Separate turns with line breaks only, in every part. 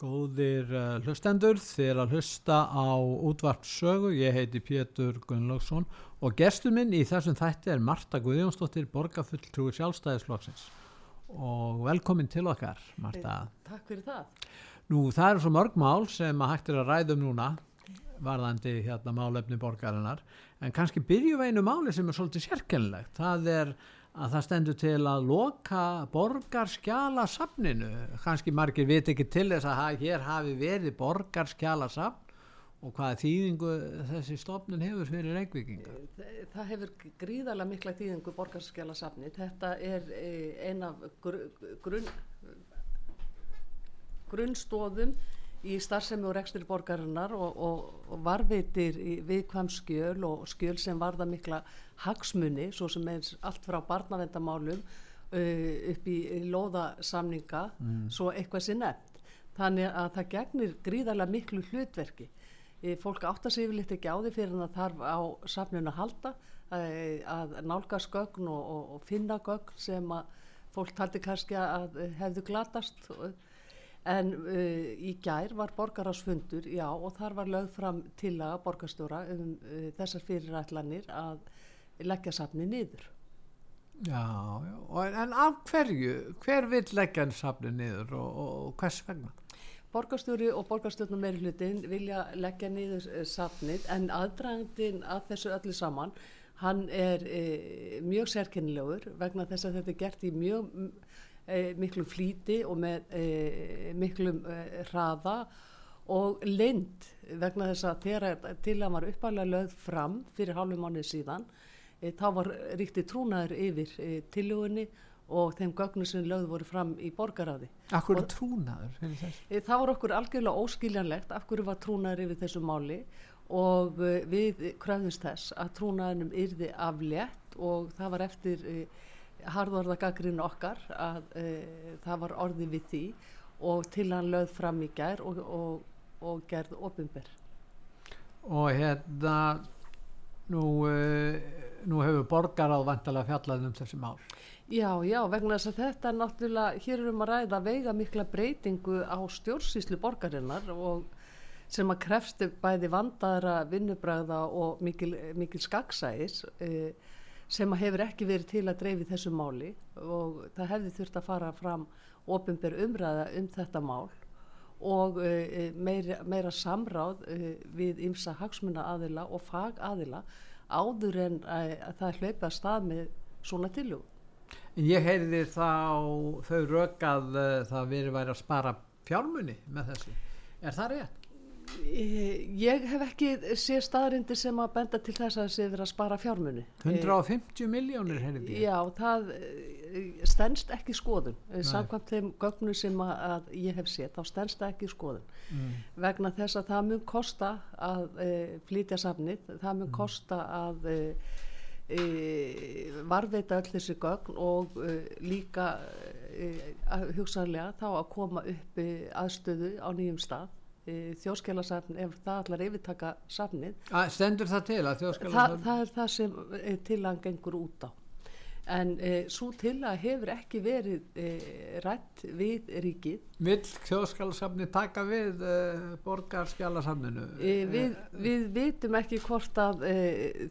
Góðir uh, hlustendur, þið er að hlusta á útvarpsögu, ég heiti Pétur Gunnlaugsson og gestur minn í þessum þætti er Marta Guðjónsdóttir, borgarfulltrúi sjálfstæðisflokksins og velkomin til okkar Marta.
Takk fyrir það.
Nú það eru svo mörg mál sem að hægt er að ræðum núna varðandi hérna málefni borgarinnar en kannski byrjum við einu máli sem er svolítið sérkennilegt, það er að það stendur til að loka borgarskjala safninu kannski margir veit ekki til þess að hér hafi verið borgarskjala safn og hvaða þýðingu þessi stofnun hefur fyrir reykvikinga
Það, það hefur gríðarlega mikla þýðingu borgarskjala safni þetta er eina gr grunn grunnstóðum í starfsemi og rekstri borgarinnar og, og, og varveitir viðkvæm skjöl og skjöl sem varða mikla hagsmunni, svo sem er allt frá barnavendamálum uh, upp í loðasamninga mm. svo eitthvað sé nefnt þannig að það gegnir gríðarlega miklu hlutverki e, fólk áttar sig yfirleitt ekki á því fyrir að þarf á safninu að halda að, að nálgast gögn og, og finna gögn sem að fólk taldi kannski að hefðu glatast og en uh, í gær var borgarásfundur já og þar var lögð fram tillaga borgarstjóra um uh, þessar fyrirætlanir að leggja safni niður
Já, já. en af hverju hver vil leggja safni niður og, og hvers vegna?
Borgarstjóri og borgarstjórnum meiri hlutin vilja leggja niður uh, safnið en aðdragandin að þessu öllu saman hann er mjög sérkennilegur vegna þess að þetta er gert í mjög e, miklum flíti og með e, miklum e, hraða og lind vegna þess að þegar til að var uppalega lögð fram fyrir hálfum mánuð síðan þá var ríkti trúnaður yfir tillögunni og þeim gögnum sem lögð voru fram í borgaráði.
Akkur er trúnaður?
Það var okkur algjörlega óskiljanlegt af hverju var trúnaður yfir þessu máli og við kröðumst þess að trúnaðunum yrði aflétt og það var eftir harðorðagagrinn okkar að e, það var orði við því og til hann lögð fram í gær og, og, og gerð ofinber
og hérna nú, e, nú hefur borgar á vantalega fjallað um þessi mál.
Já, já, vegna þess að þetta er náttúrulega, hér erum að ræða veiga mikla breytingu á stjórnsýslu borgarinnar og sem að krefstu bæði vandaðra vinnubræða og mikil, mikil skaksæðis e, sem hefur ekki verið til að dreifi þessu máli og það hefði þurft að fara fram ofinber umræða um þetta mál og uh, meira, meira samráð uh, við ymsa hagsmuna aðila og fag aðila áður en uh, að það hlaupa að stað með svona tiljú.
Ég heyrði þá þau rökað það verið væri að spara fjármunni með þessu. Er það rétt?
Ég hef ekki séð staðrindi sem að benda til þess að það sé verið að spara fjármunni.
150 miljónir hefði
ég. Já, það stennst ekki skoðun. Nei. Samkvæmt þeim gögnu sem að, að ég hef séð, þá stennst ekki skoðun. Mm. Vegna þess að það mun kosta að e, flytja safnið, það mun mm. kosta að e, e, varveita öll þessi gögn og líka hugsanlega þá að koma upp aðstöðu á nýjum stað þjóðskjálasafn ef það allar yfirtaka safnið.
Stendur það til að þjóðskjálasafn?
Það, það er það sem tilang gengur út á. En e, svo til að hefur ekki verið e, rætt við ríkið.
Vill þjóðskjálasafni taka við e, borgarskjálasafninu?
Við, við vitum ekki hvort að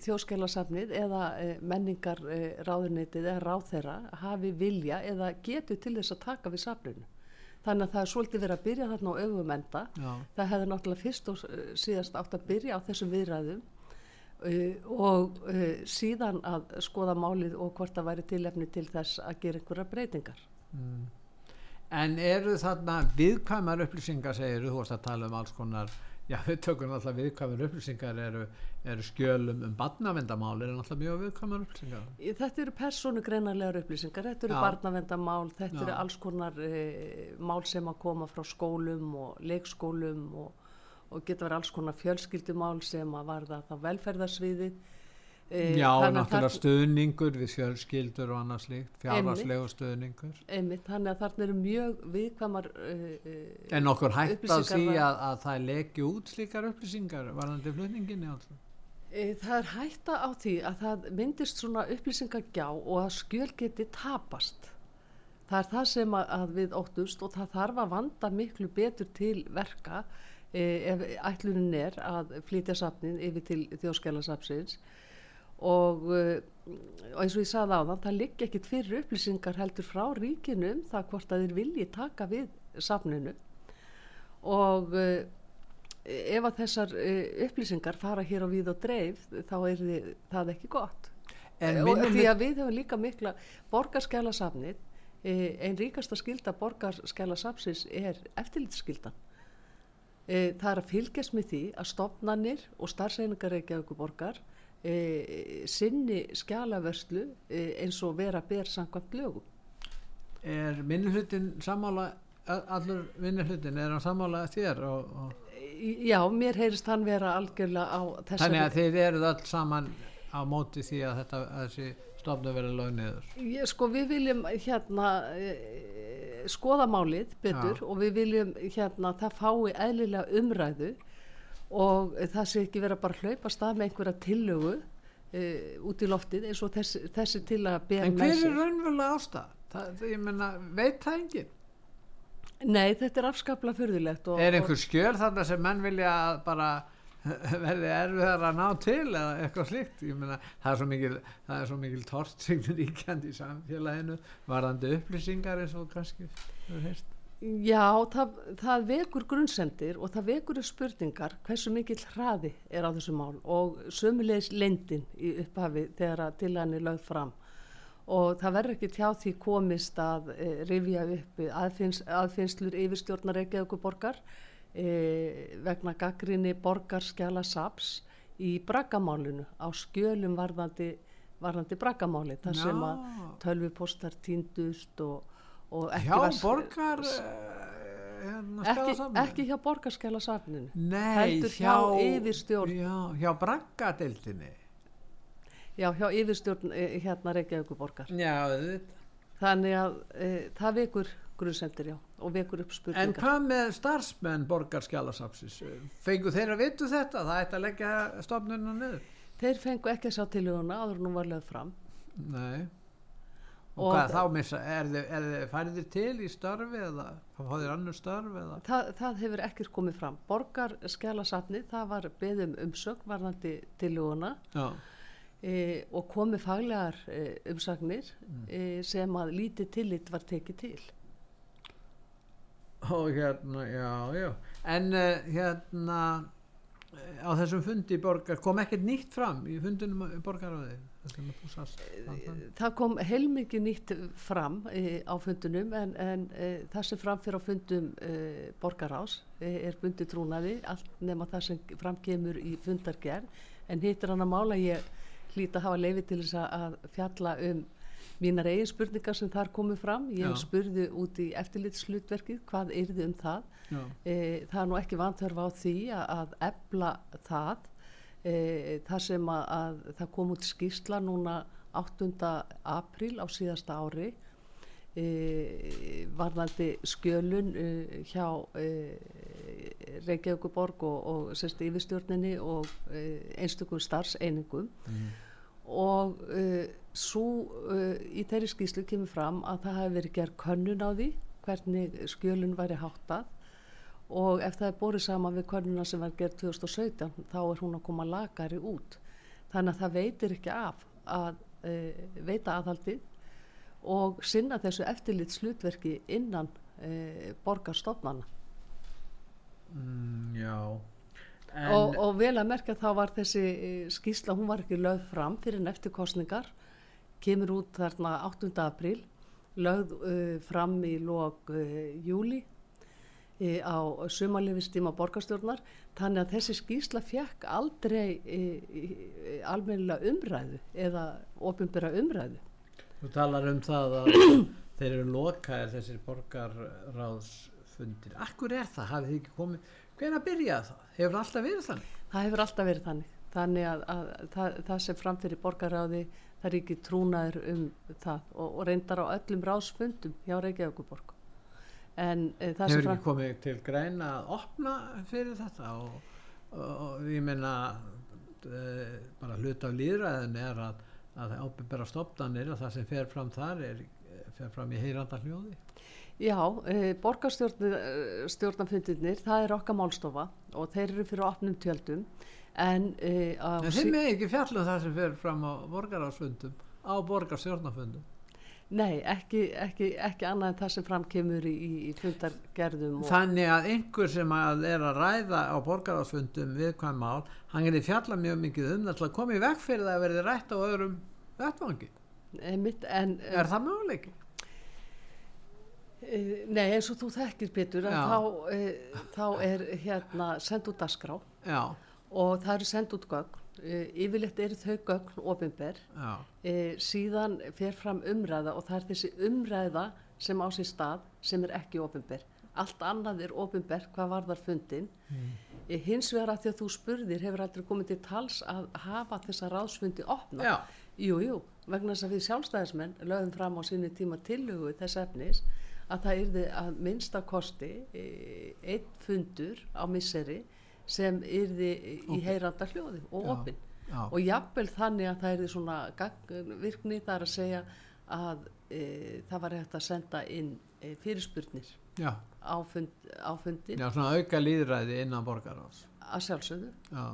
þjóðskjálasafnið eða menningar ráðunitið eða ráðherra hafi vilja eða getur til þess að taka við safninu þannig að það er svolítið verið að byrja þarna á öfum enda Já. það hefði náttúrulega fyrst og síðast átt að byrja á þessum viðræðum uh, og uh, síðan að skoða málið og hvort það væri tilefni til þess að gera einhverja breytingar mm.
En eru þarna viðkvæmar upplýsingar segir þú að tala um alls konar Já, við tökum alltaf viðkvæmur upplýsingar eru, eru skjölum um barnavendamál eru alltaf mjög viðkvæmur upplýsingar
Þetta eru persónugreinarlegar upplýsingar, þetta eru
Já.
barnavendamál, þetta
Já.
eru alls konar e, mál sem að koma frá skólum og leikskólum og, og geta verið alls konar fjölskyldumál sem að varða það velferðarsviðið. E,
Já,
að
náttúrulega stuðningur við fjölskyldur og annað slíkt fjárhagslegu stuðningur.
Einmitt, þannig að þarna eru mjög viðkvæmar uh,
En okkur hægt að
Upplýsingar
því
var-
að, að það leki út slíkar upplýsingar varðandi flutninginni alltaf
Það er hætta á því að það myndist svona upplýsingagjá og að skjöl geti tapast. Það er það sem að, að við óttust og það þarf að vanda miklu betur til verka e, ef ætlunin er að flytja safnin yfir til þjóðskjálasafsins og, uh, og eins og ég sagði á það, það liggi ekkit fyrir upplýsingar heldur frá ríkinu um það hvort að þeir vilji taka við safninu. Og uh, ef að þessar uh, upplýsingar fara hér á við og dreif þá er þið, það ekki gott. Og því að við höfum líka mikla borgarskjálasafnið einn ríkasta skilda borgarskjálasafsins er eftirlitsskildan það er að fylgjast með því að stopnannir og starfseiningar Reykjavíkur borgar e, sinni skjálavörslu e, eins og vera ber samkvæmt lögum.
Er minnihlutin sammála a- allur minnihlutin, er hann sammála þér og, og,
E, já, mér heyrist hann vera algjörlega á þessari
þannig að þið eruð öll saman á móti því að þetta að þessi stofnu verið lög niður?
Ég, sko við viljum hérna e, skoða málið betur
Já.
og við viljum hérna það fái eðlilega umræðu og það sé ekki vera bara að hlaupa stað með einhverja tillögu e, út í loftið eins og þessi, þessi tillaga ber
en
með
hver
sér.
er raunverulega ástæð? Það, ég menna, veit það enginn?
Nei, þetta er afskaplega fyrðulegt og,
er einhver skjöl þarna sem menn vilja að bara verði erfiðar að ná til eða eitthvað slíkt ég meina það er svo mikil, mikil tortsign ríkjandi í samfélaginu varðandi upplýsingar eins og kannski hefur heyrst
Já, það, það vekur grunnsendir og það vekur spurningar hversu mikill hraði er á þessu mál og sömulegis lendin í upphafi þegar að til hann er lögð fram og það verður ekki tjá því komist að e, rifja upp aðfinns, aðfinnslur yfirstjórnar Reykjavíkur borgar e, vegna gaggrinni borgarskjala SAPS í braggamálinu á skjölum varðandi, varðandi braggamáli þar sem að
Já.
tölvupostar týndust og,
hjá
var s-
borgar eh, hérna,
ekki, ekki hjá
Nei,
heldur hjá yfirstjórn.
já, hjá braggadeildinni
já, hjá yfirstjórn eh, hérna Reykjavíkur borgar
já,
þannig að e, það vekur grunnsendir já og vekur upp
En
spurningar
hvað með starfsmenn borgarskjálasapsis? Fengu þeir að vitu þetta? Það ætti að leggja stofnunum niður?
þeir fengu ekki að sjá tilhuguna áður en nú var lögð fram
Nei. Og,
Og-
hvað þá missa? Er þið, færið til í starfi eða fá þeir annur starfi eða?
það, það hefur ekkert komið fram borgarskjala safni, það var beðum umsögn varðandi tilhuguna
Já.
e, og komið faglegar e, umsagnir e, sem að lítið tillit var tekið til
Og hérna, já, já. En uh, hérna eh, á þessum fundi borgar kom ekkert nýtt fram í fundunum að þú sast.
Það kom heilmikið nýtt fram e, á fundunum en, en e, það sem fram fyrir á fundum e, borgarás e, er bundi trúnaði allt nema það sem fram kemur í fundargerð en hittir hann að mála ég hlýt að hafa leifi til þess að fjalla um mínar eigin spurningar sem þar komu fram. Ég
Já.
spurði út í eftirlitslutverkið hvað yrði um það. E, það er nú ekki vanþörf á því að, að ebla það e, það sem að, að það kom út skýrsla núna 8. apríl á síðasta ári e, varðandi skjölun e, hjá e, Reykjavíkuborg og, og sérst yfirstjórninni og e, einstökum starfseiningum og uh, svo uh, í þeirri skýslu kemur fram að það hefði verið gerð könnun á því hvernig skjölun væri háttað. Og ef það er borið saman við könnuna sem var gerð 2017 þá er hún að koma lagari út. Þannig að það veitir ekki af að uh, veita aðhaldið og sinna þessu eftirlit slutverki innan uh, borgarstofnana.
Mm, já.
Og, og vel að merka þá var þessi eh, skýrsla, hún var ekki lögð fram fyrir en eftir kostningar kemur út þarna 8. apríl lögð uh, fram í lok uh, júli e, á sumarlifistíma borgarstjórnar þannig að þessi skýsla fekk aldrei almennilega umræðu eða ofinbera umræðu.
Þú talar um það að þeir eru lokaðir þessir borgarráðsfundir. Akkur er það? Hafið þið ekki komið? Hvernig byrjaði það? Hefur alltaf verið þannig?
Það hefur alltaf verið þannig. Þannig að, að, að það, það sem framfyrir borgarráði það er ekki trúnaður um það og, og reyndar á öllum ráðsfundum hjá Reykjavíkuborg. En e, það
Hefur
sem
ekki
fram...
komið til greina að opna fyrir þetta og, og, og ég meina uh, bara hlut af líðræðin er að, að ábyrgara stopnarnir og það sem fer fram þar er, fer fram í heyranda hljóði.
Já, e, borgarstjórnafundirnir, það er okkar málstofa og þeir eru fyrir opnum tjöldum en e,
En þeim er ekki fjallum það sem fer fram á borgarásfundum, á borgarstjórnafundum.
Nei, ekki, ekki, ekki annað en það sem framkemur í, í, í fundargerðum
Þannig að einhver sem að er að ræða á borgarásfundum viðkvæm mál, hann getur fjalla mjög mikið um það til að koma í veg fyrir það að verði rætt á öðrum vettvangi.
einmitt, en
Er það möguleiki?
E, nei, eins og þú þekkir
Já.
þá, e, þá er hérna send út dasgrá
Já,
og það eru send út gögn. E, yfirleitt eru þau gögn ofinber e, síðan fer fram umræða og það er þessi umræða sem á sér stað sem er ekki ofinber allt annað er ofinber hvað varðar fundin
Mm.
hins vegar að því að þú spurðir hefur aldrei komið til tals að hafa þessa ráðsfundi opna
já,
jú, vegna þess að við sjálfstæðismenn lögum fram á sinni tíma tillögu þess efnis að það yrði að minnsta kosti e, einn fundur á misseri sem yrði í heyranda hljóði og
Já.
opinn.
já,
og jafnvel þannig að það er svona virkni það er að segja að e, það var hægt að senda inn e, fyrirspurnir
já,
á, fund, á fundin
já, svona auka líðræði innan borgarás.
að sjálfsögðu.
Já,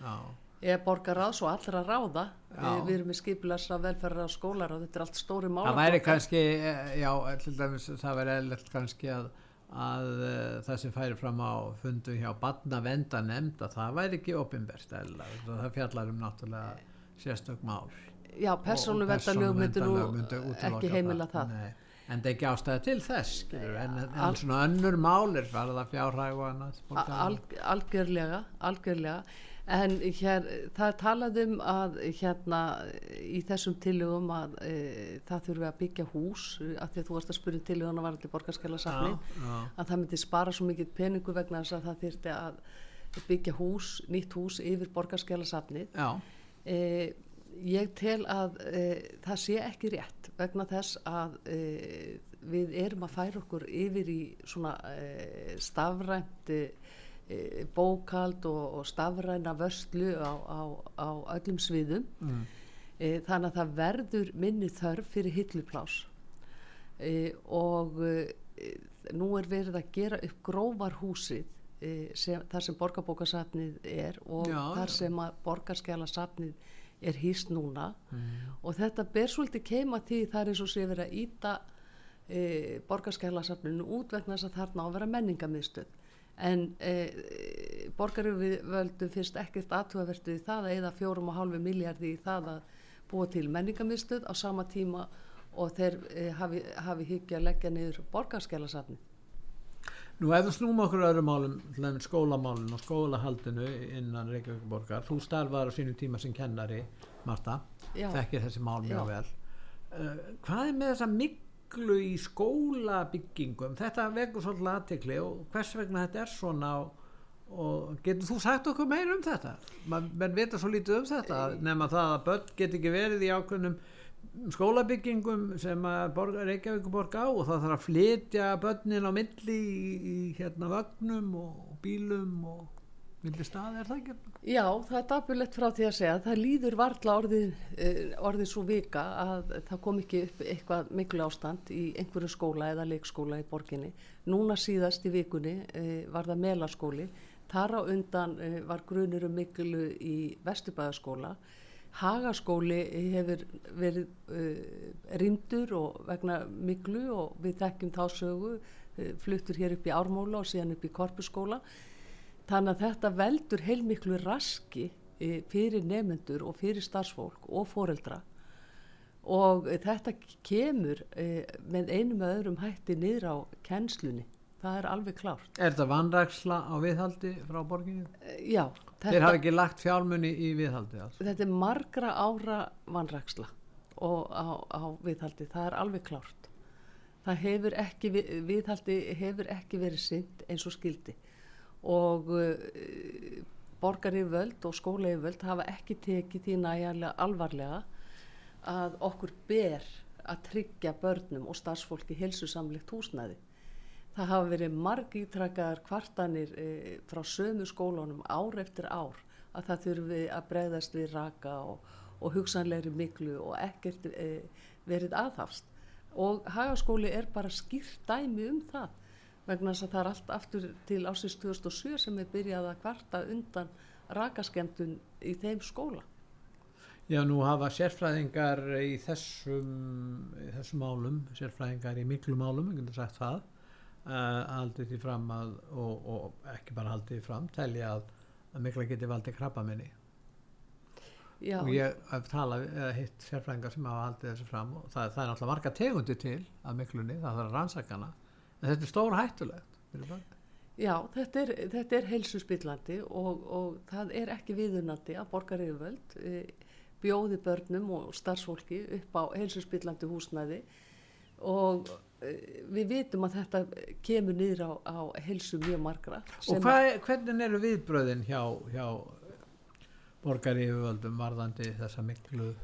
já,
eða borgaráðs og allra ráða.
Já.
við erum með skipilasa velferðar á skólar og þetta er allt stóri mála
það væri kannski, eh, já, dæmis, það væri eðlert kannski að, að uh, það sem færi fram á fundu hjá badna venda nefnd að það væri ekki opinberst eðla, það fjallar um náttúrulega sérstök mál.
já, persónu verðarlög myndir nú ekki heimila það,
Nei, en það er ekki ástæða til þess skilur, en, en,
al-
svona önnur málir varða fjárhæg og annað
A- alg, algjörlega algjörlega en hér, það er talað um að hérna í þessum tillögum að e, það þurfi að byggja hús af því að þú varst að spyrja um tillöguna var allir borgarskjala
já, já,
að það myndi spara svo mikið peningu vegna þess að það þyrfti að byggja hús, nýtt hús yfir borgarskjálasafnið.
já,
E, ég tel að e, það sé ekki rétt vegna þess að e, við erum að færa okkur yfir í svona e, stafrænt e, bókald og, og stafræna vörslu á, á, á öllum sviðum.
mm,
E, þannig að það verður minni þörf fyrir hilluplás e, og e, nú er verið að gera upp grófar húsið e, sem, þar sem borgarbókasafnið er og
Já,
þar
já.
sem borgarskjálasafnið er hýst núna.
Mm,
og þetta ber svolítið keima því það er eins og sé verið að íta e, borgarskjálasafninu út vegna þess að þarna á að vera menningamiðstöð en e, borgarvöldum finnst ekkert aðtúavertu í það að eða fjórum og hálfu miljardi í það að búa til menningamiðstöð á sama tíma og þeir e, hafi, hafi hyggja að leggja niður borgarskjálasafni
Nú ef við snúum okkur öðrum málum, skólamálun og skólahaldinu innan Reykjavík-borgar, þú starfaður á sínum tíma sem kennari, Marta, þekkir þessi mál mjög
Já.
vel. Uh, hvað er með þessa miklu í skólabyggingum? Þetta vekur svolítið aðtekli og hvers vegna þetta er svona og, getur þú sagt okkur meira um þetta? Man, menn vita svo lítið um þetta, nema það að börn get ekki verið í ákveðnum skólabyggingum sem Reykjavíkuborg á og það þarf að flytja börnin á milli í, í hérna vagnum og bílum og milli staði, er það ekki?
Já, það er dapulegt frá því að segja það líður varla orðið, eh, orðið svo vika að það kom ekki upp eitthvað miklu ástand í einhverju skóla eða leikskóla í borginni. Núna síðast í vikunni eh, var það melaskóli, þar á undan eh, var grunur um miklu í Vesturbæðaskóla. Hagaskóli hefur verið rýmdur og vegna miklu og við þekkjum þá sögu, fluttur hér upp í Ármóla og síðan upp í Korpuskóla. Þannig að þetta veldur heilmiklu raski e, fyrir nefnendur og fyrir starfsfólk og foreldra og e, þetta kemur e, með einum eða öðrum hætti niður á kennslunni það er alveg klárt.
Er þetta vanræksla á viðhaldi frá borginu?
Eh, Já,
Þeir
þetta,
hafa ekki lagt fjármunni í viðhaldi alls.
þetta er margra ára vanræksla og á, á viðhaldi, það er alveg klárt. Það hefur ekki, vi- viðhaldi hefur ekki verið synd eins og skildi og uh, borgari völd og skóla völd hafa ekki tekið því næjarlega alvarlega að okkur ber að tryggja börnum og starfsfólki helsusamlegt húsnæði. Það hafa verið margítrakkaðar kvartanir e, frá sömu skólunum ár eftir ár að það þurfi að bregðast við raka og, og hugsanlegri miklu og ekkert e, verið aðhafst. Og hagaskóli er bara skýrt dæmi um það vegna þess að það er allt aftur til ásins 2007 sem er byrjað að kvarta undan rakaskemtun í þeim skóla.
Já, nú hafa sérfræðingar í þessum, þessum málum, sérfræðingar í miklu málum, ég getur sagt það, uh, haldið því fram að, og, og ekki bara haldið því fram, telja að, að mikla geti valdið krabbaminni.
Já,
Og ég hef talað, eða hitt sérfræðingar sem hafa haldið þessu fram og það, það er náttúrulega marga tegundi til að miklunni, það þarf að rannsakana, en þetta er stór hættulegt.
Já, þetta er, þetta er heilsuspillandi og, og það er ekki viðunandi að borgaryfirvöld e, bjóði börnum og starfsfólki upp á heilsuspillandi húsnæði og e, við vitum að þetta kemur niður á, á heilsu mjög margra.
Og hvað, er- hvernig eru viðbröðin hjá, hjá borgari yfirvöldum varðandi þessa miklu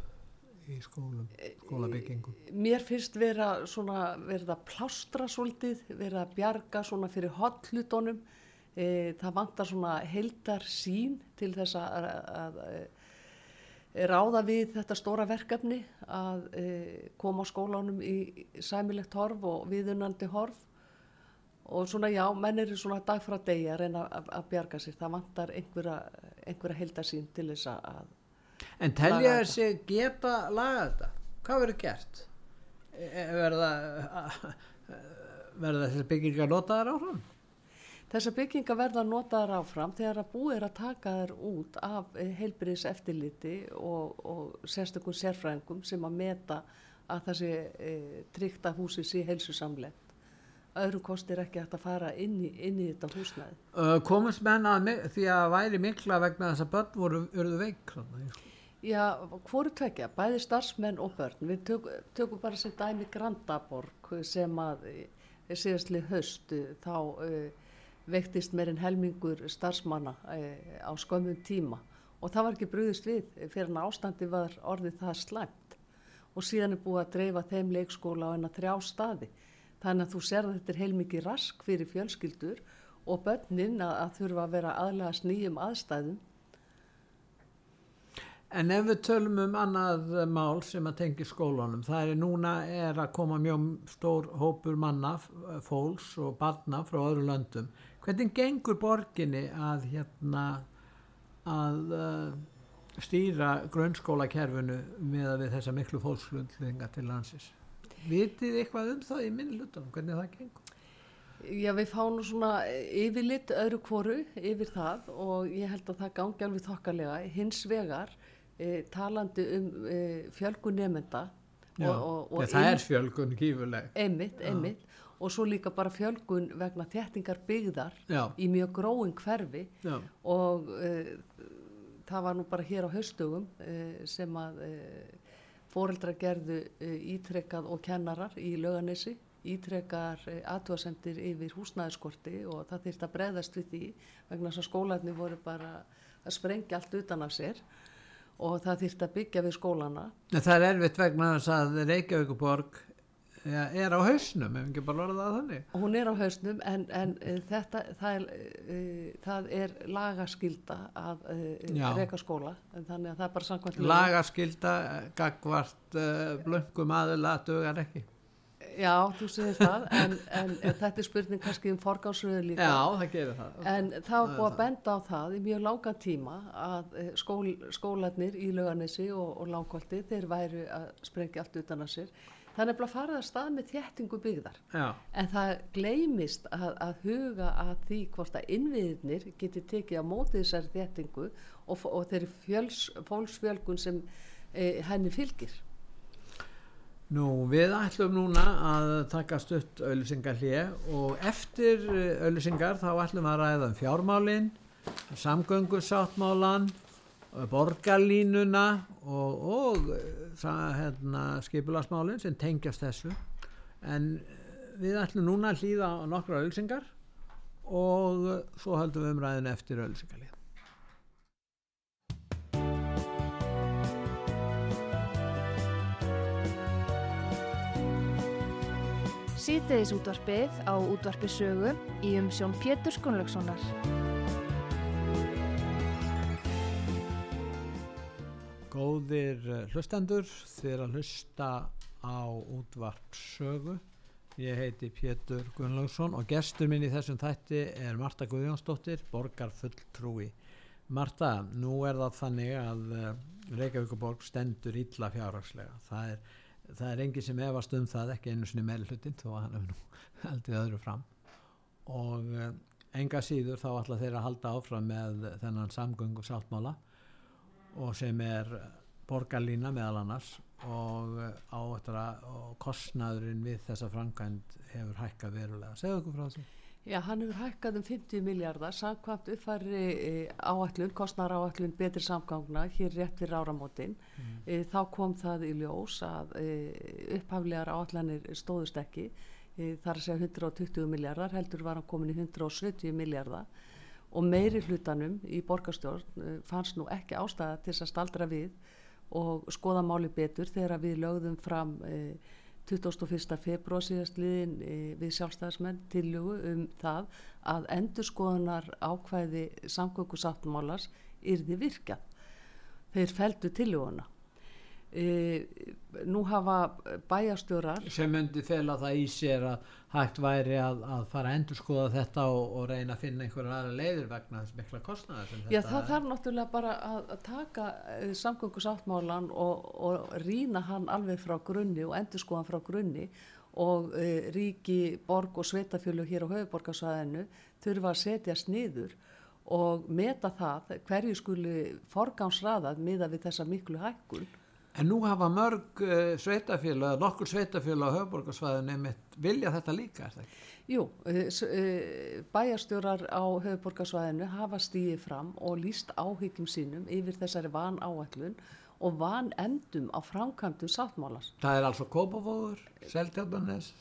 í skólum, skólabyggingum?
Mér finnst vera svona, verða plástra svolítið, verða bjarga svona fyrir hotlutunum. E, það vantar svona heldar sín til þess að, að, að ráða við þetta stóra verkefni að e, koma skólanum í sæmilegt horf og viðunandi horf og svona já, menn eru svona dag frá degi að reyna að, að bjarga sér. Það vantar einhverja, einhverja heldar sín til þess að
En telja þessi geta laga þetta? Hvað verður gert? E- e- Verða, verða þessi byggingar notaðar áfram?
Þessar byggingar verða notaðar áfram þegar að búið er að taka þær út af heilbriðis eftirliti og, og sérstökum sérfræðingum sem að meta að þessi e, tryggt að húsi sé heilsusamlegt. Öðrum kosti er ekki að fara inn í, inn í þetta húsnæði.
Komast menn að mi- því að væri mikla vegna þess að börn voru veik í skóla?
Já, hvoru tvekja, bæði starfsmenn og börn. Við tök, tökum bara sem dæmi Grandaborg sem að e, síðastli höst e, þá e, veiktist meirinn helmingur starfsmanna e, á skömmum tíma og það var ekki brúðist við fyrir en ástandi var orðið það slæmt og síðan er búið að dreifa þeim leikskóla á enna þrjá staði. Þannig að þú að þetta er heilmikið rask fyrir fjölskyldur og börnin að, að þurfa að vera aðlega nýjum aðstæðum
En ef við tölum um annað mál sem að tengi skólanum, það er núna er að koma mjög stór hópur manna, fólks og barna frá öðru löndum. Hvernig gengur borginni að hérna að uh, stýra grunnskólakerfinu með að við þessa miklu fólkslundlinga til landsins? Vitið eitthvað um það í minni hlutunum, hvernig það gengur?
Já, við fáum svona yfirlit öðru kvoru yfir það og ég held að það gangi alveg þokkalega. Hins vegar, e, talandi um e, fjölgun nefnda
Já,
og, og,
ja, það er fjölgun gífuleg.
einmitt, einmitt, og svo líka bara fjölgun vegna þéttingar byggðar
Já,
í mjög gróin hverfi.
Já,
og e, það var nú bara hér á haustugum e, sem að e, fóreldra gerðu ítrekkað og kennarar í lauganesi ítrekkar aðtúasendir yfir húsnæðiskorti og það þýrt að breðast við því vegna þess að skólarnir voru bara að sprengja allt utan af sér og það þýrt að byggja við skólana
það er erfitt vegna þess að Reykjavíkuborg ja, er á hausnum, ef ekki bara orða það þannig.
hún er á hausnum en, en e, þetta, það er, e, það er lagaskylda að e,
Já.
reka skóla þannig að það er bara samkvæmt lögum.
Lagaskylda, gagvart, blöngum aðila, dugar ekki.
Já, þú segir það, en, en, þetta er spurning kannski um forgánsröðu líka.
Já, það gerir það.
En það var búið að benda á það í mjög langan tíma að eh, skól, skólanir í lauganesi og, og langkolti, þeir væru að sprengja allt utan að sér. Það er nefnilega farið að stað með þéttingu byggðar.
Já,
En það gleymist að, að huga að því hvort að innviðnir geti tekið á móti þessari þéttingu og, og þeirri fólksfjölgun sem eh, henni fylgir.
Nú, við ætlum núna að taka stutt auðlýsingar hlið og eftir auðlýsingar þá ætlum við að ræða um fjármálinn, samgöngusáttmálan, borgarlínuna og, og hérna, skipulasmálinn sem tengjast þessu. En við ætlum núna að hlýða á nokkra auðlýsingar og svo höldum við umræðin eftir auðlýsingarlið.
Sýteðis útvarpið á útvarpi sögu í umsjón Pétur Skunlökssonar.
Góðir eh, hlustendur, þið að hlusta á útvarp sögu. Ég heiti Pétur Gunnlaugsson og gestur minn í þessum þætti er Marta Guðjónsdóttir, borgar fulltrúi. Marta, nú er það þannig að eh, Reykjavíkuborg stendur illa fjárhagslega. Það er það er enginn sem efast um það ekki einu sinni með hlutin þó að hann hefur nú haldið öðru fram og uh, enga síður þá ætla þeir að halda áfram með þennan samgöngu sáttmála og sem er borgarlína meðal annars og, uh, á, og kostnaðurinn við þessa framkvæmt hefur hækkað verulega. Segðu okkur frá því.
Já, hann hefur hækkað um 50 miljardar samkvæmt uppfæri e, áallun, kostnar áallun betri samgangna hér rétt fyrir áramótin. Mm. E, þá kom það í ljós að e, upphaflegar áallanir stóðust ekki. E, þar að segja 120 miljardar, heldur var hann komin í 170 miljardar og meiri hlutanum í borgarstjórn e, fannst nú ekki ástæða til að staldra við og skoða máli betur þegar við lögðum fram e, 21. februar síðast liðin e, við sjálfstæðismenn tillugu um það að endurskoðunar ákvæði samgöngu sáttmálars yrði virkað. Þeir feldu tilluguna. E, nú hafa bæjastjórar
sem myndi fela það í sér að hægt væri að, að fara að endur skoða þetta og, og reyna að finna einhverja aðra leiður vegna þess mikla kostnæðar
Já það þarf náttúrulega bara að, að taka uh, samgöngusáttmálan og, og rína hann alveg frá grunni og endur skoðan frá grunni og uh, ríki, borg og sveitafjölu hér á höfuborgarsvæðinu þurfa að setja sniður og meta það hverju skuli forgámsraðað miða við þessa miklu hækkun
En nú hafa mörg uh, sveitafélag, nokkur sveitafélag á höfuborgarsvæðinu nefnitt vilja þetta líka, er það ekki?
Jú, uh, bæjastjórar á höfuborgarsvæðinu hafa stíðið fram og líst áhyggjum sínum yfir þessari van áætlun og van endum á framkvæmdu sáttmálars.
Það er altså Kópavóður, Seltjarnanes,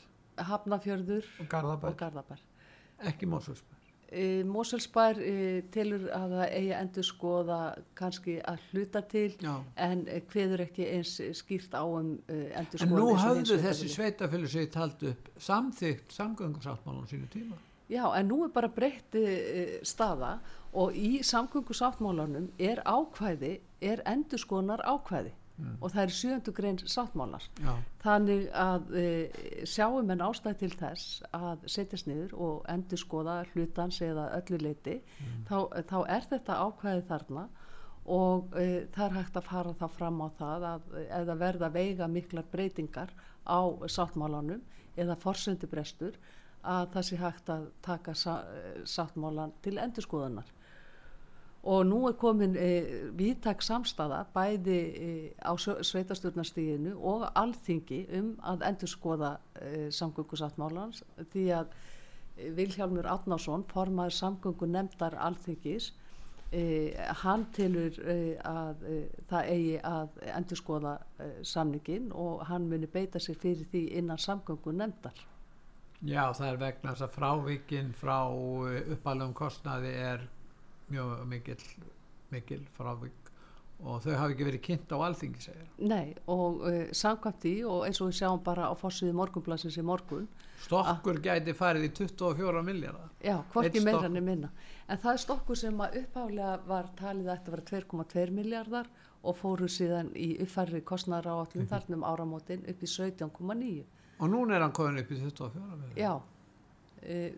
Hafnafjörður
og Garðabær.
Og Garðabær.
Ekki Mósulsbær.
E, Moselsbær e, tilur að það eigi að endur skoða kannski að hluta til Já. en hveður ekki eins skýrt á um e, endur skoða
En nú hafðu þessi sveitafélag sér talt upp samþygt samgöngusáttmálunum sínu tíma
Já, en nú er bara breytti staða og í samgöngusáttmálunum er ákvæði, er endur skoðanar ákvæði. Og það er sjöndu grein sáttmálar Já. þannig að e, sjáum en ástæði til þess að setjast niður og endur skoða hlutans eða öllu leiti mm. þá, þá er þetta ákvæði þarna og e, það er hægt að fara það fram á það að eða verða veiga miklar breytingar á sáttmálanum eða forsendubrestur að það sé hægt að taka sáttmálan til endurskoðunar og nú er komin e, viðtak samstaða bæði e, á sveitarstjórnarstíðinu og alþingi um að endur skoða e, samgöngusáttmálans því að e, Vilhjálmur Átnásson formaður samgöngu nefndar alþingis e, hann tilur e, að það eigi að endur skoða samningin og hann muni beita sér fyrir því innan samgöngu nefndar
Já það er vegna þess að frávíkinn frá uppalum kostnaði er mjög mikil, mikil frávik. Og þau hafi ekki verið kynnt á alþingi segir.
Nei og uh, samkvæmt í og eins og við sjáum bara á fórsviði morgunblassins í morgun
Stokkur gæti farið í 24 miljardar
Já, hvorki meira enn minna. En það er stokkur sem að upphálega var talið að þetta var 2,2 miljardar og fóru síðan í uppfærri kostnæra á allum þarnum áramótin upp í 17,9
Og núna er hann komin upp í 24 miljardar
Já Uh,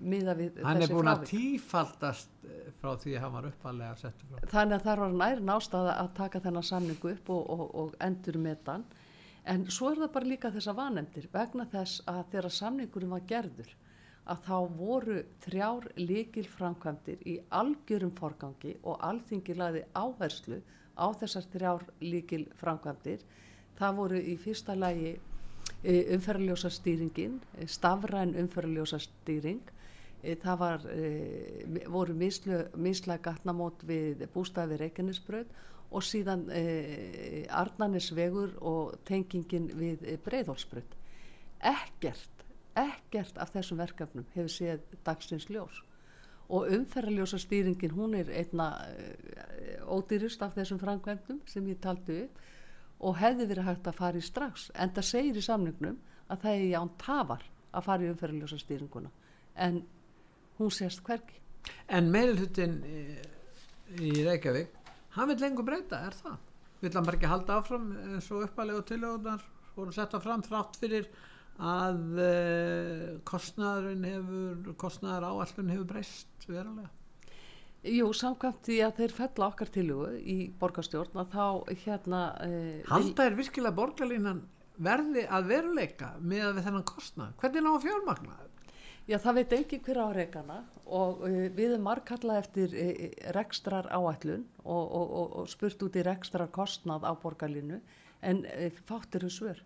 hann er búin að tífaldast eh, frá því að hann var uppalega settur frá.
Þannig að það var nærin ástæða að taka þennan samningu upp og, og, og endur með þann en svo er það bara líka þessa vanemdir vegna þess að þegar samningurinn var gerður að þá voru þrjár líkil framkvæmdir í algjörum forgangi og alþingi laði áherslu á þessar þrjár líkil framkvæmdir það voru í fyrsta lagi umferðarljósastýringin, stafræn umferðarljósastýring, það var, voru mislega gatnamót við bústæði við Reykjanesbröð og síðan Arnanesvegur og tengingin við Breiðholsbröð. Ekkert, ekkert af þessum verkefnum hefur séð dagsins ljós. Og umferðarljósastýringin hún er einna ódýrust af þessum framkvæmdum sem ég taldi upp og hefði verið hægt að fara í strax en það segir í samningnum að það er ján tafar að fara í umferðarljósa stýringuna. En hún sést hverki
En meilhutin í, í Reykjavík hann vil lengur breyta, er það? Vil hann bara ekki halda áfram eins og uppalegu tilögunar voru setta fram þrátt fyrir að uh, kostnæðurinn hefur kostnæður áallun hefur breyst verulega
Jú, samkvæmt því að þeir fella okkar tilugu í borgarstjórn að þá hérna...
Eh, Halda er virkilega borgarlínan verði að veruleika með að við þennan kostna. Hvernig ná fjármagna?
Já, það veit ekki hver á reikana og uh, við erum margkalla eftir uh, rekstrar áætlun og, og, og, og spurt út í rekstrar kostnað á borgarlínu en fátt eru svör.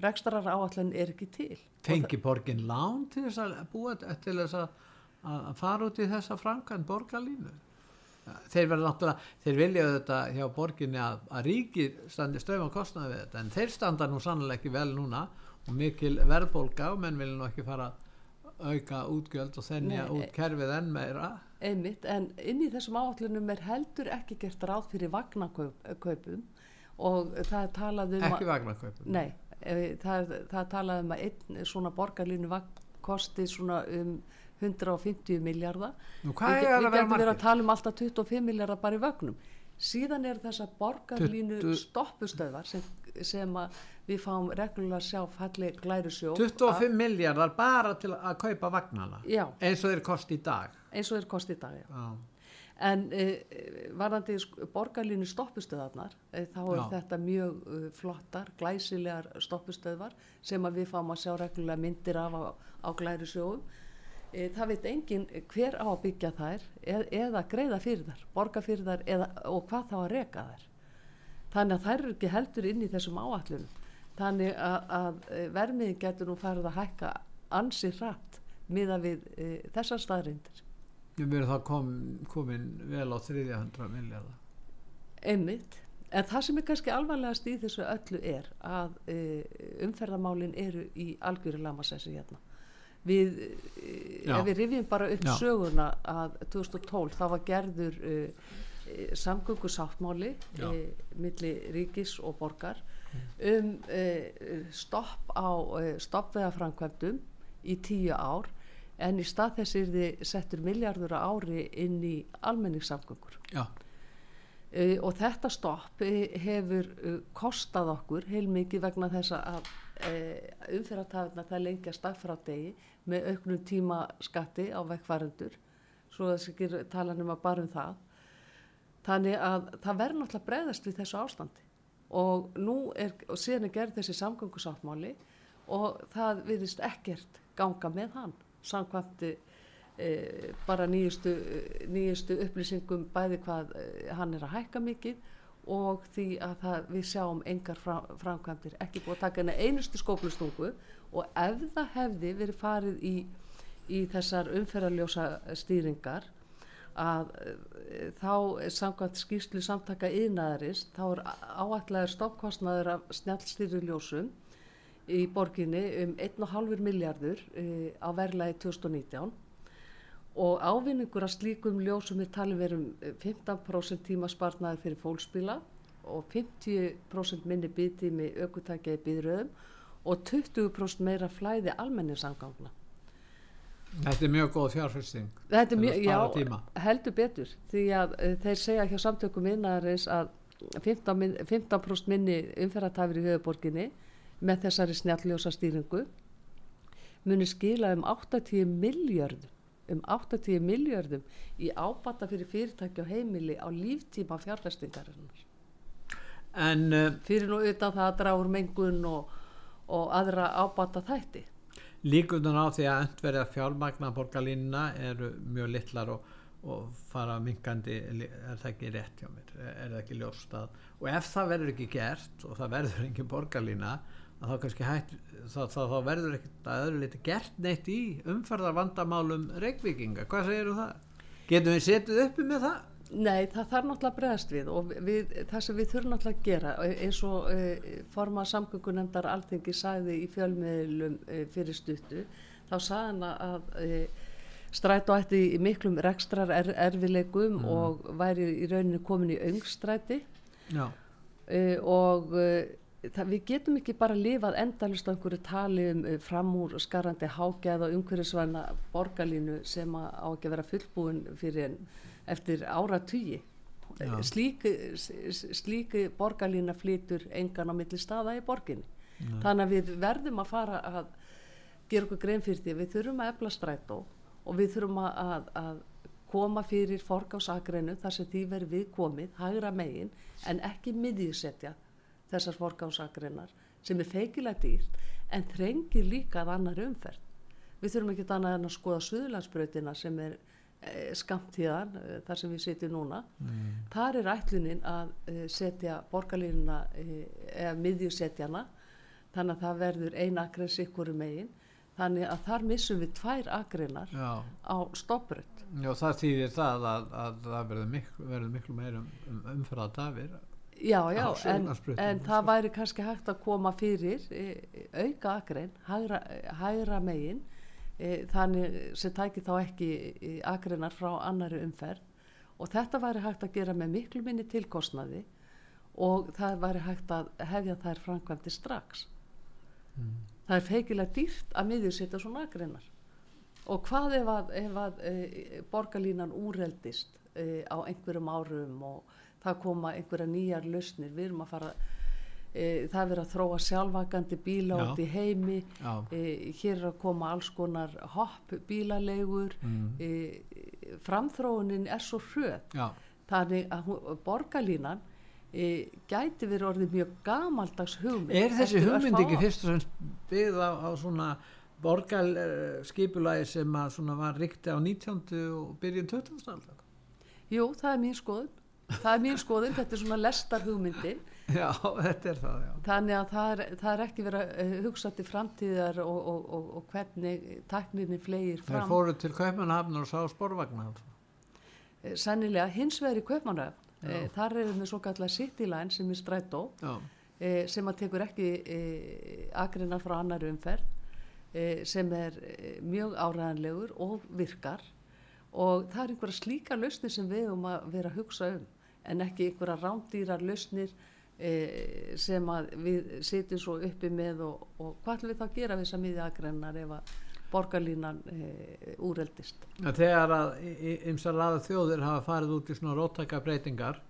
Rekstrar áætlun er ekki til.
Fengi borgin lán til þess að búa til þess að að fara út í þessa framkvæmt borgarlínu þeir verða náttúrulega, þeir vilja þetta hjá borginni að, að ríkir standi stöfum kostnaði við þetta en þeir standa nú sannlega ekki vel núna og mikil verðbólka og menn vilja nú ekki fara auka útgjöld og þennja út e- kerfið enn meira.
Einmitt, en inn í þessum áallunum er heldur ekki gert ráð fyrir vagnakaupum og það er talað um
ekki vagnakaupum.
Nei, e, það, það er talað um að einn svona borgarlínu vagn kosti svona um 150 miljardar
við, við getum
verið að tala um alltaf 25 miljardar bara í vögnum. Síðan er þessa borgarlínu stoppustöðvar sem, sem við fáum reglulega sjá falli glæru sjó.
25 miljardar bara til að kaupa vagnana
já.
eins og þeir kosti í dag.
Eins og þeir kosti í dag, já, já. en e, varðandi borgarlínu stoppustöðarnar e, þá er já. þetta mjög e, flottar glæsilegar stoppustöðvar sem við fáum að sjá reglulega myndir af á, á glæru sjóum e, það veit engin hver á að byggja þær eð, eða greiða fyrir þær, borga fyrir þær eða, og hvað þá að reka þær. Þannig að þær eru ekki heldur inn í þessum áallunum þannig að, að e, vermiðin getur nú farið að hækka ansi hratt miða við e, þessar staðrindir
það kom, komin vel á 300 miljardar
Einmitt. En það sem er kannski alvarlegast í þessu öllu er að e, umferðamálin eru í algjöru lamasessi hérna við, eh, ef við rifjum bara upp Já. söguna að 2012 þá var gerður uh, samgöngu sáttmáli uh, milli ríkis og borgar um uh, stopp á stoppveðafrankvæmdum í tíu ár en í stað þess er þið settur miljardur ári inn í almenningssamgöngur og þetta stopp hefur kostað okkur heilmikið vegna þess að umfyrratafna það lengjast af frá degi með auknum tímaskatti á vekkvarendur svo þess ekki tala nema bara um það. Þannig að það verður náttúrulega bregðast við þessu ástandi. Og nú er, og síðan er gerð þessi samgöngusáttmáli og það viðist ekkert ganga með hann samkvæmti e, bara nýjustu, nýjustu upplýsingum bæði hvað e, hann er að hækka mikið og því að það, við sjáum engar framkvæmdir ekki búið að taka henni einustu skóplustungu og ef það hefði verið farið í, í þessar umferðarljósa stýringar að þá samkvæmt skýrslu samtaka yðnaðarins þá er áallega stoppkostnaður af snjálfstýriljósum í borginni um 1,5 miljardur e, á verðlagi 2019 og ávinningur að slíkum ljósum er talið verum 15% tímaspartnaður fyrir fólkspila og 50% minni byttími aukutækja í byðröðum og 20% meira flæði almenningssangangna.
Þetta er mjög góð fjárfyrsting.
Þetta er mjög, já, heldur betur því að uh, þeir segja hjá samtökum minnaðarins að 15%, 15 minni umferðartafir í höfuborginni með þessari snjalljósa stýringu muni skila um 80 miljardum um 80 miljardum í ábata fyrir fyrirtæki og heimili á líftíma fjárfestingarinnar. En uh, fyrir nú utan það að dragur mengun og og aðra ábata þætti.
Líkundan á því að endverða fjármagna borgarlínuna eru mjög litlar og, og fara minkandi, er það ekki rétt hjá mér, er það ekki ljóst að, og ef það verður ekki gert og það verður ekki borgarlína að þá kannski hætt þá, þá, þá verður ekkert að öðru liti gert neitt í umferðar vandamálum reikvikinga, hvað segir það? Getum við setið uppi með það?
Nei, það þarf náttúrulega að bregðast við og við, það sem við þurfum náttúrulega að gera e, eins og e, forma samgöngunemndar alþengi sagði í fjölmiðlum e, fyrir stuttu, þá hann að e, strætó ætti í miklum rekstrar er, erfileikum
Mm.
og væri í rauninu komin í öngstræti uh, og uh, það, við getum ekki bara lifað endalist á einhverju tali um uh, framúr skarandi hágæð og umhverfisvæna borgarlínu sem á ekki að vera fullbúin fyrir eftir áratugi
Já.
slík, slík borgarlína flytur engan á milli staða í borginni
Nei.
þannig að við verðum að fara að gera okkur grein fyrir því við þurfum að efla strætó og við þurfum að, að, koma fyrir forgásagreinu þar sem því verður við komið, hægra megin en ekki miðjusetja þessar forgásagreinar sem er feikilega dýrt en þrengir líka að annar umferð. Við þurfum ekki annað en að skoða Suðurlandsbrautina sem er e, skamtíðan e, þar sem við setjum núna.
mm.
Þar er ætlunin að e, setja borgarlínuna eða miðjusetjana þannig að það verður ein akrein sikkur megin þannig að þar missum við tvær akreinar
já.
á stopprönd.
Já, það þýðir það að, að það verður miklu, miklu meira um, um umferða dafir
Já, já, en, en það væri kannski hægt að koma fyrir e, auka akrein, hægra, hægra megin, e, þannig sem tæki þá ekki e, akreinar frá annari umferð og þetta væri hægt að gera með miklu minni tilkostnaði og það væri hægt að hefja þær framkvæmdi strax.
mm.
Það er feikilega dýrt að miðjusetta svona akreinar. Og hvað ef að, ef að e, borgarlínan úreldist e, á einhverjum árum og það koma einhverja nýjar lausnir, við erum að fara, e, það er verið að þróa sjálfvakandi bíla
Já.
út í heimi, e, hér er að koma alls konar hopp bílalegur,
mm.
e, framþróunin er svo hröð,
já,
þannig að borgarlínan e, gæti verið orðið mjög gamaldags hugmynd.
Er þessi hugmynd ekki fyrst og fremst byggð á, á svona borgal skipulagi sem að svona var ríkti á 19. og byrjun 20. aldar?
Jú, það er mín skoðun. Það er mín skoðun, þetta er svona lestar hugmyndin.
Já, þetta er það, já.
Þannig að það er, það er ekki verið að uh, hugsa til framtíðar og, og, og, og hvernig takninni flegir
Þeir
fram.
fóru til Kaupmannhafnar og sá sporvagna alls.
Eh, Sennilega hins vegar í Kaupmannöfn,
Já.
e, þar er við svo kallar City Line sem er strætó,
Já,
e, sem að tekur ekki e, agreinar frá annari umferð, e, sem er mjög áræðanlegur og virkar og það er einhverja slíka lausnir sem við um að vera að hugsa um en ekki einhverja rándýrar lausnir e, sem að við sitjum svo uppi með og, og hvað ætlum við þá að gera við þess að miðja agreinar ef að borgarlínan e, úreldist.
En Þegar að ymsar raða þjóðir hafa farið út í svona róttæka breytingar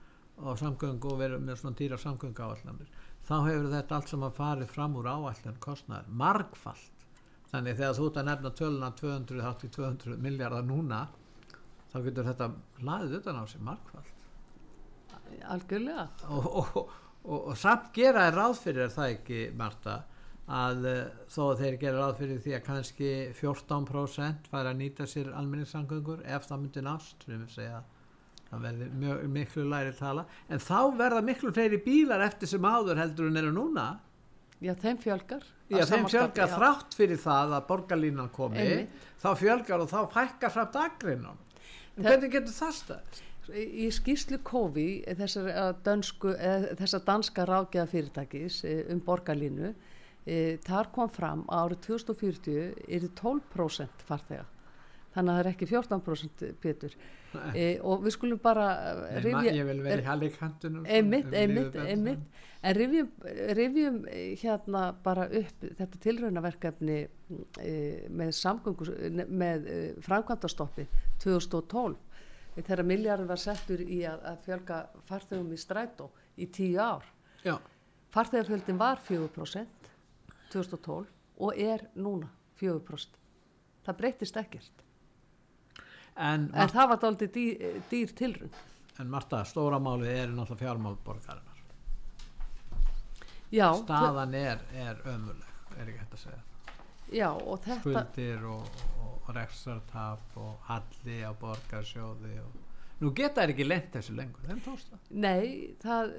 á samgöngu og verið með svona dýra samgöngu áallanir, þá hefur þetta allt sem að farið fram úr áallan kostnaður margfalt. Þannig þegar þú ert að nefna töluna 200, hátt í 200 miljardar núna, þá getur þetta hlaðið utan á sig margfalt.
Algjörlega.
Og, og, og, og samt gera er ráð fyrir er það ekki, Marta, að uh, þó að þeir gera ráð fyrir því að kannski 14% fara að nýta sér almenningssangöngur ef það myndi nást sem við segja það verði mjög, miklu læri tala en þá verða miklu fleiri bílar eftir sem áður heldur en eru núna
Já, þeim fjölgar.
Já, þeim fjölgar þrátt fyrir það að borgarlínan komi
Einmitt.
þá fjölgar og þá fækkar samt agrinum en
Það-
hvernig getur það stað?
Í skýrslu COVID, þessar, eh, dönsku, eða, þessar danska ráðgjaða fyrirtækis eh, um borgarlínu, e, þar kom fram að árið 2040 er 12% farþega. Þannig að það er ekki 14% betur. E, og við skulum bara eh,
Nei,
rifja...
ég vil vera í hallikantunum
Einmitt, einmitt, einmitt. En rifjum, rifjum eh, hérna bara upp þetta tilraunaverkefni e, með með e, framkvæmdastoppi 2012 eh, þegar miljardur var settur í að, að fjölga farþegum í strætó í tíu ár.
Já,
Farþegafjöldin var 4% 2012 og er núna 4%. Það breytist ekkert.
en,
En það var dálítið dýr, dýr tilraun.
en Marta, stóra málið er náttúrulega fjármál borgarinnar
Já,
staðan er, er ömuleg er ekki hægt að segja
já, og þetta...
skuldir og reksartap og halli á borgarsjóði og nú geta þær ekki lent þessu lengur þeim tókst það?
Nei, það,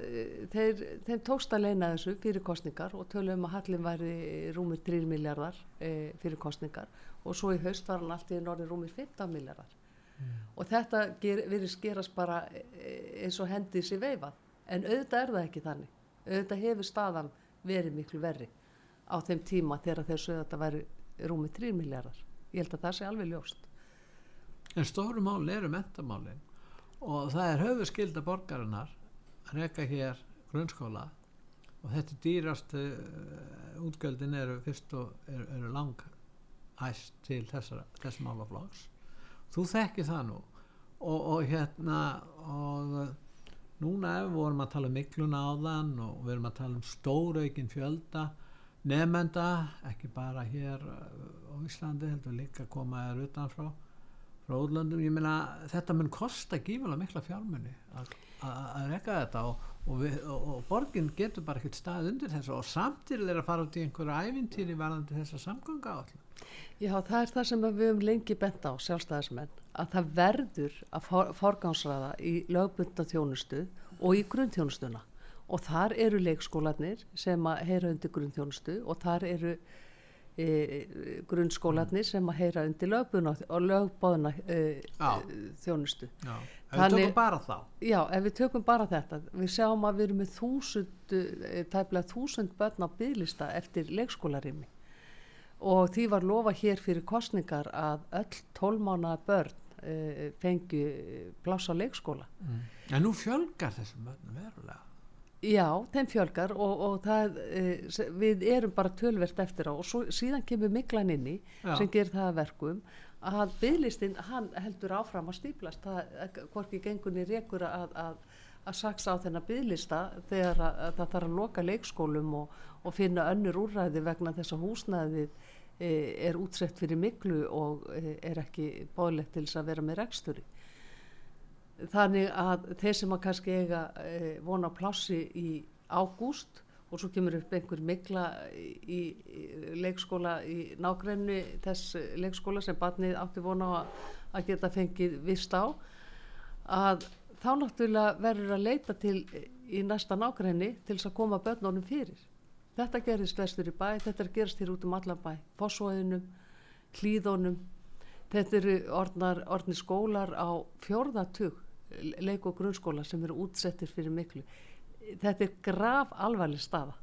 þeir, þeim tókst að leina þessu fyrir kostningar og tölum að Hallin væri rúmir 3 miljardar e, fyrir kostningar og svo í haust var hann alltaf í norði rúmir 15 miljardar mm. og þetta ger, virðist gerast bara e, eins og hendið sér veifað. En auðvitað er það ekki þannig. Auðvitað hefur staðan verið miklu verri á þeim tíma þegar að þetta væri rúmið 3 miljardar ég held að það sé alveg ljóst.
En stóru máli eru mentamálin og það er höfu skilda borgarinnar að reyka hér grunnskóla og þetta dýrast uh, útgöldin eru fyrst og eru, eru lang hæst til þessara, þessum álaflags þú þekki það nú og, og hérna og núna vorum að tala um mikluna á þann og við erum að tala um stóraukinn fjölda nefnenda, ekki bara hér uh, á Íslandi heldur líka að koma þér utanfrá frá útlöndum, ég meina þetta mun kosta gífulega mikla fjármunni að rekka þetta og, og, og, og borgin getur bara ekkert stað undir þessu og samtidig er að fara út í einhverju ævintýri varðandi þessa samganga allir.
Já, það er það sem við höfum lengi bent á sjálfstæðismenn, að það verður að for, forgánsraða í lögbundna þjónustu og í grunnþjónustuna og þar eru leikskólanir sem að heyra undir grunnþjónustu og þar eru e, grunnskólanir sem að heyra undir lögbúna og lögbóðuna e, þjónustu.
Já, ef við tökum bara þá.
Já, ef við tökum bara þetta. Við sjáum að við erum með þúsund e, tæplega þúsund börn á bygglista eftir leikskólarimi og því var lofa hér fyrir kostningar að öll tólmána börn e, fengi pláss á leikskóla.
Mm. En nú fjölgar þessum börnum verulega
Já, þeim fjölgar og, og það, e, við erum bara tölvert eftir á. Og svo, síðan kemur miklan inni Já. sem ger það verkum að bygglistinn, hann heldur áfram að stýplast, það, hvorki gengunni rekur að, að, að saksa á þennan bygglista þegar að, að það þarf að loka leikskólum og, og finna önnur úrræði vegna þess að húsnæðið e, er útsett fyrir miklu og e, er ekki bóðlegt til þess að vera með reksturi þannig að þeir sem að kannski eiga e, vona plássi í ágúst og svo kemur upp einhver mikla í, í leikskóla í nágrenni þess leikskóla sem barnið átti vona á að geta fengið vist á að þá náttúrulega verður að leita til í næsta nágrenni til þess að koma börnunum fyrir. Þetta gerist vestur í bæ, þetta er gerist hér út um allan bæ, fósóðinum, hlýðunum, þetta eru orðnar, orðni skólar á fjórðatug leik og grunnskóla sem eru útsettir fyrir miklu þetta er graf alvarleg staða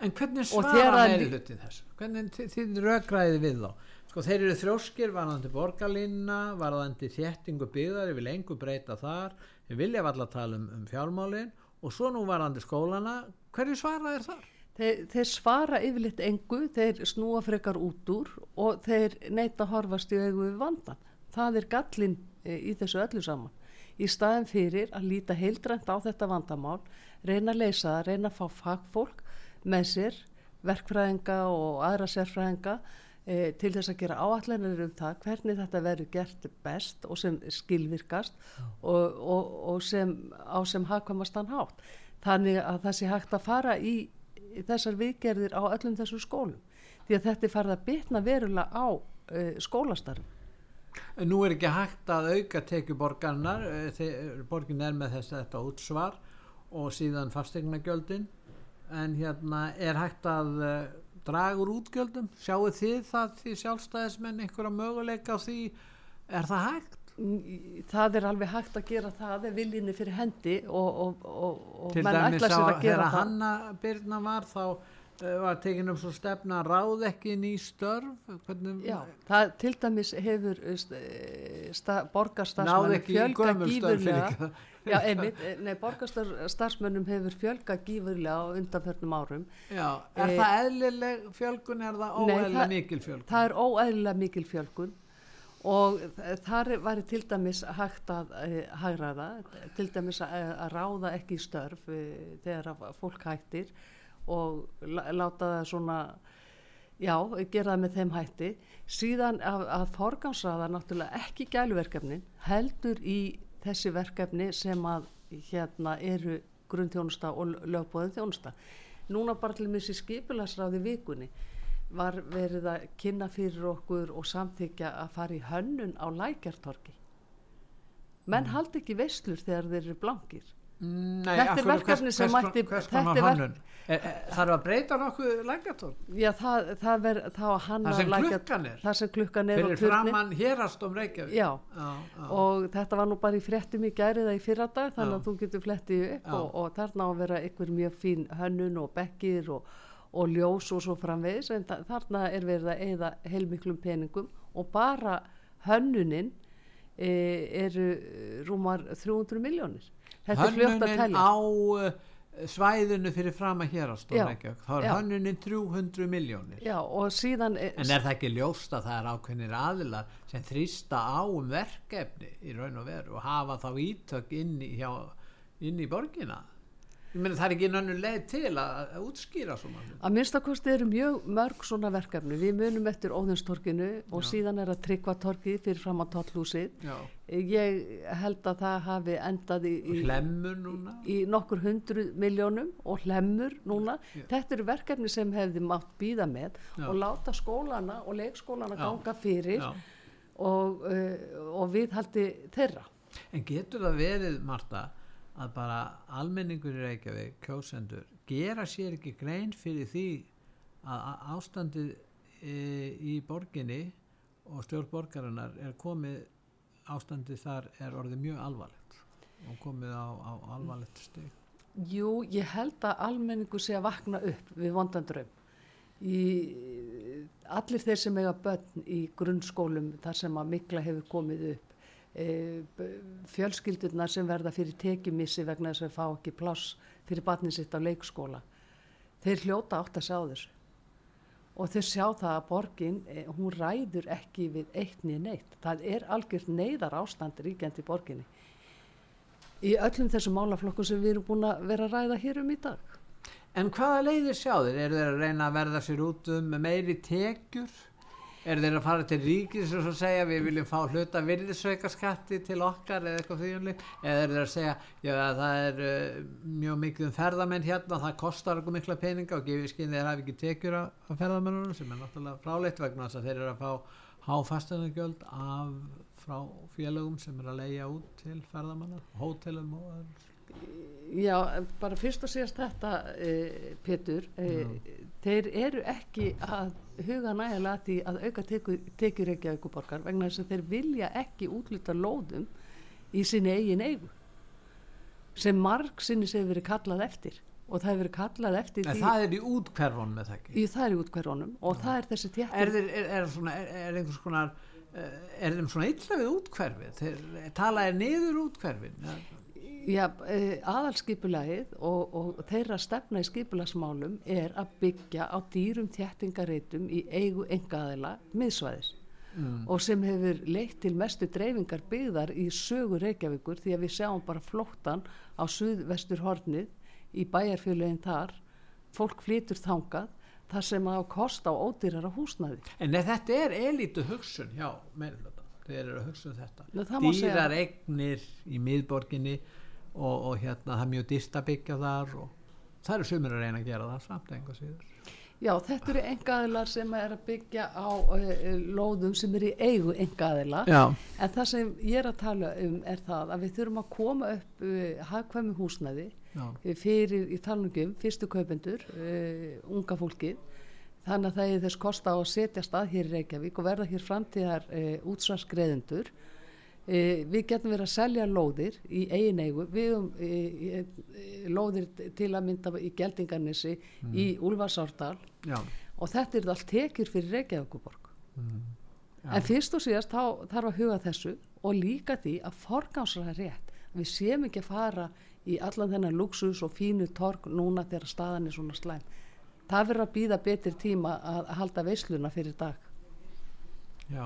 En hvernig svara meiri hluti þessu? Hvernig þið röggræði við þá? Sko þeir eru þróskir, varðandi borgarlínna, varðandi þéttingu byggðar, við viljum engu breyta þar, við viljum alltaf tala um, um fjármálinn og svo nú varðandi skólana, hverju svara er þar?
Þeir, þeir svara yfirleitt engu, þeir snúa frekar út úr og þeir neyta horfast í augu við vandan. Það er gallin e, í þessu öllu saman í staðin fyrir að líta heildrænt á þetta vandamál, reyna að leysa það, reyna að fá fagfólk með sér, verkfræðinga og aðra sérfræðinga e, til þess að gera áallanir um það hvernig þetta verður gert best og sem skilvirkast og, og, og sem, á sem hafkamastan hátt. Þannig að það sé hægt að fara í, þessar viðgerðir á öllum þessu skólum því að þetta er farið að bitna verulega á e, skólastarfum.
Nú er ekki hægt að auka tekju borgarnar, eh, borgin er með þess að þetta útsvar og síðan fastegnagjöldin en hérna er hægt að draga úr útgjöldum, sjáu þið það því sjálfstæðismenn einhverja möguleika á því, er það hægt?
Það er alveg hægt að gera það ef viljinni fyrir hendi og, og, og, og
Til dæmis á þegar Hanna Byrna var þá Eh, var tekin um svo stefna ráð ekki ný störf?
Hvernig... Já, það til dæmis hefur eh, borgarstarfsmennum fjölga gífurlega. Já, einmitt, eh, nei, borgarstarfsmennum hefur fjölga gífurlega á undanförnum árum.
Já, er e, það eðlileg fjölgun er það óeðlilega mikil fjölgun?
Það er óeðlilega mikil fjölgun og þar var til dæmis hægt að e, hagraða, til dæmis að, að ráða ekki störf þegar fólk hættir og láta það svona já, gera það með þeim hætti. Síðan að, að forgámsraða náttúrulega ekki gæluverkefnin heldur í þessi verkefni sem að hérna eru grunnþjónusta og lögbóðin þjónusta. Núna bara til missi skipilagsráði vikunni var verið að kynna fyrir okkur og samþykja að fara í hönnun á lækjartorki menn haldi ekki veislur þegar þeir eru blankir
Nei,
Þetta er verkefni
hvers-
sem
hvers
mætti-
hvers
er verk-
hönnun? Er- er- Þarf að breyta nokkuð lækjartón?
já það, það ver, þá að hann
klukkan er?
það sem klukkan er
Fyrir framann hérastum Reykjavík?
Já.
já, já.
og þetta var nú bara í fréttum í gærið eða í fyrradag þannig
Já.
að þú getur flettið upp og, og þarna á að vera einhver mjög fín hönnun og bekkir og, og ljós og svo framvegis en þa- þarna er verið að eigða heilmiklum peningum og bara hönnunin e, eru rúmar 300 miljónir þetta er fljótt að
Hönnunin
telja.
á uh, svæðinu fyrir fram að Reykjavík. Þá er hönnunin 300 miljónir
Já, og síðan er,
en er það ekki ljóst að það er ákveðnir aðilar sem þrýsta á um verkefni í raun og veru og hafa þá ítök inn í, hjá, inn í borgina ég meina það er ekki nönnu leið til að, útskýra svona
að minnstakosti eru mjög mörg svona verkefni við munum eftir Óðinstorkinu og
Já.
síðan er að tryggva torkið fyrir fram að tollhúsið
Já.
ég held að það hafi endað í, í, nokkur hundru miljónum og hlemmur núna
Já.
þetta eru verkefni sem hefði mátt býða með
Já.
og láta skólana og leikskólana ganga fyrir og, uh, og við haldi þeirra
En getur það verið, Marta, að bara almenningur í Reykjavík, kjósendur, gera sér ekki grein fyrir því að ástandið e, í borginni og stjórn borgarinnar er komið, ástandið þar er orðið mjög alvarlegt og komið á, á alvarlegt stig.
Jú, ég held að almenningu sé að vakna upp við vondandraum. Í, allir þeir sem eiga börn í grunnskólum þar sem að mikla hefur komið upp, e, fjölskyldurnar sem verða fyrir tekjumissi vegna þess að fá ekki pláss fyrir barnið sitt á leikskóla, þeir hljóta átt að sjá þessu. Og þeir sjá það að borgin, e, hún ræður ekki við eitt niður neitt. Það er algjört neyðar ástand ríkjandi borginni í öllum þessum málaflokkum sem við erum búin að vera að ræða hér um í dag.
En hvaða leiðir sjá þeir? Er þeir að reyna að verða sér út um meiri tekjur? Er þeir að fara til ríkis og segja við viljum fá hluta virðisveika skatti til okkar eða eitthvað því umlið? Eða er þeir að segja já það er uh, mjög mikið um ferðamenn hérna og það kostar okkur mikla peninga og gefið skinn þeir hafi ekki tekjur af, af ferðamennunum sem er náttúrulega fráleitt vegna þess að þeir eru að fá háfastanagjöld af frá félögum sem er að leia út til ferðamanna, hótelum og öðru.
Já, bara fyrst og síðast þetta, e, Pétur, e, þeir eru ekki að huga nægilega að því að auka tekjur ekki að ykkur borgar vegna þess að þeir vilja ekki útluta lóðum í sinni eigin eigu sem marg sinni sem hefur verið kallað eftir og það hefur verið kallað eftir
En
því
það er í útkverfon með það ekki.
í það er í útkverfunum og það er þessi
er, þeir, er, er, er, er einhvers konar eh, er þeim svona illa við útkverfið þeir tala er niður útkverfin.
Já, uh, aðalskipulagið og, og þeirra stefna í skipulagsmálum er að byggja á dýrum þjættingareitum í eigu engaðila miðsvæðis.
Mm.
og sem hefur leitt til mestu dreifingar byggðar í sögu Reykjavíkur því að við sjáum bara flóttan á suðvestur hornið í bæjarfjöluðin þar. Fólk flytur þangað þar sem að kosta á ódýrara húsnaði
en þetta er elítu hugsun hjá meirflöta þeir eru að hugsa um þetta.
Já,
dýrar eignir í miðborginni og, og hérna það er mjög dýrt að byggja þar og það eru sumir að reyna að gera það samt einhver síður
Já, þetta eru engaðilar sem er að byggja á uh, lóðum sem eru í eigu engaðila En það sem ég er að tala um er það að við þurfum að koma upp uh, hagkvæmi húsnæði
já,
uh, fyrir í talningum fyrstu kaupendur, unga fólkið. Þannig að það er þess kosta á að setja stað hér í Reykjavík og verða hér framtíðar útsvarsgreðendur. Uh, við getum verið að selja lóðir í eigin eigu, við um uh, lóðir til að mynda í Geldingarnesi í Úlfarsárdal
já,
og þetta er allt tekjur fyrir Reykjavíkuborg.
mm.
En fyrst og síðast þá þarf að huga þessu og líka því að forgámslega rétt. Við séum ekki að fara í allan þennan luxus og fínu torg núna þegar staðan er svona slæm. Það verður að býða betri tíma að að halda veisluna fyrir dag.
Já,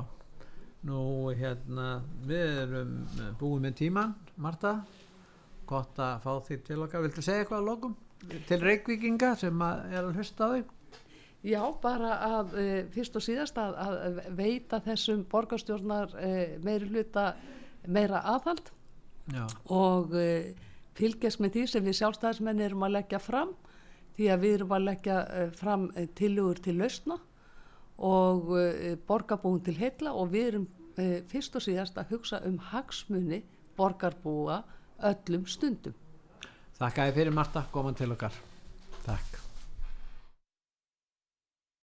nú hérna við erum eh, búin með tíman Marta, gott að fá því til okkar, viltu segja eitthvað að lokum? Til reykvíkinga sem er að hlusta á þig?
Já, bara að e, fyrst og síðast að, að veita þessum borgarstjórnar e, meiri hluta meira aðhald
Já,
og e, fylgjast með því sem við sjálfstæðismenn erum að leggja fram því að við erum að leggja fram tilugur til lausna og e, borgarbúin til heilla og við erum e, fyrst og síðast að hugsa um hagsmuni borgarbúa öllum stundum.
Þakka þið fyrir Marta, góðan til okkar.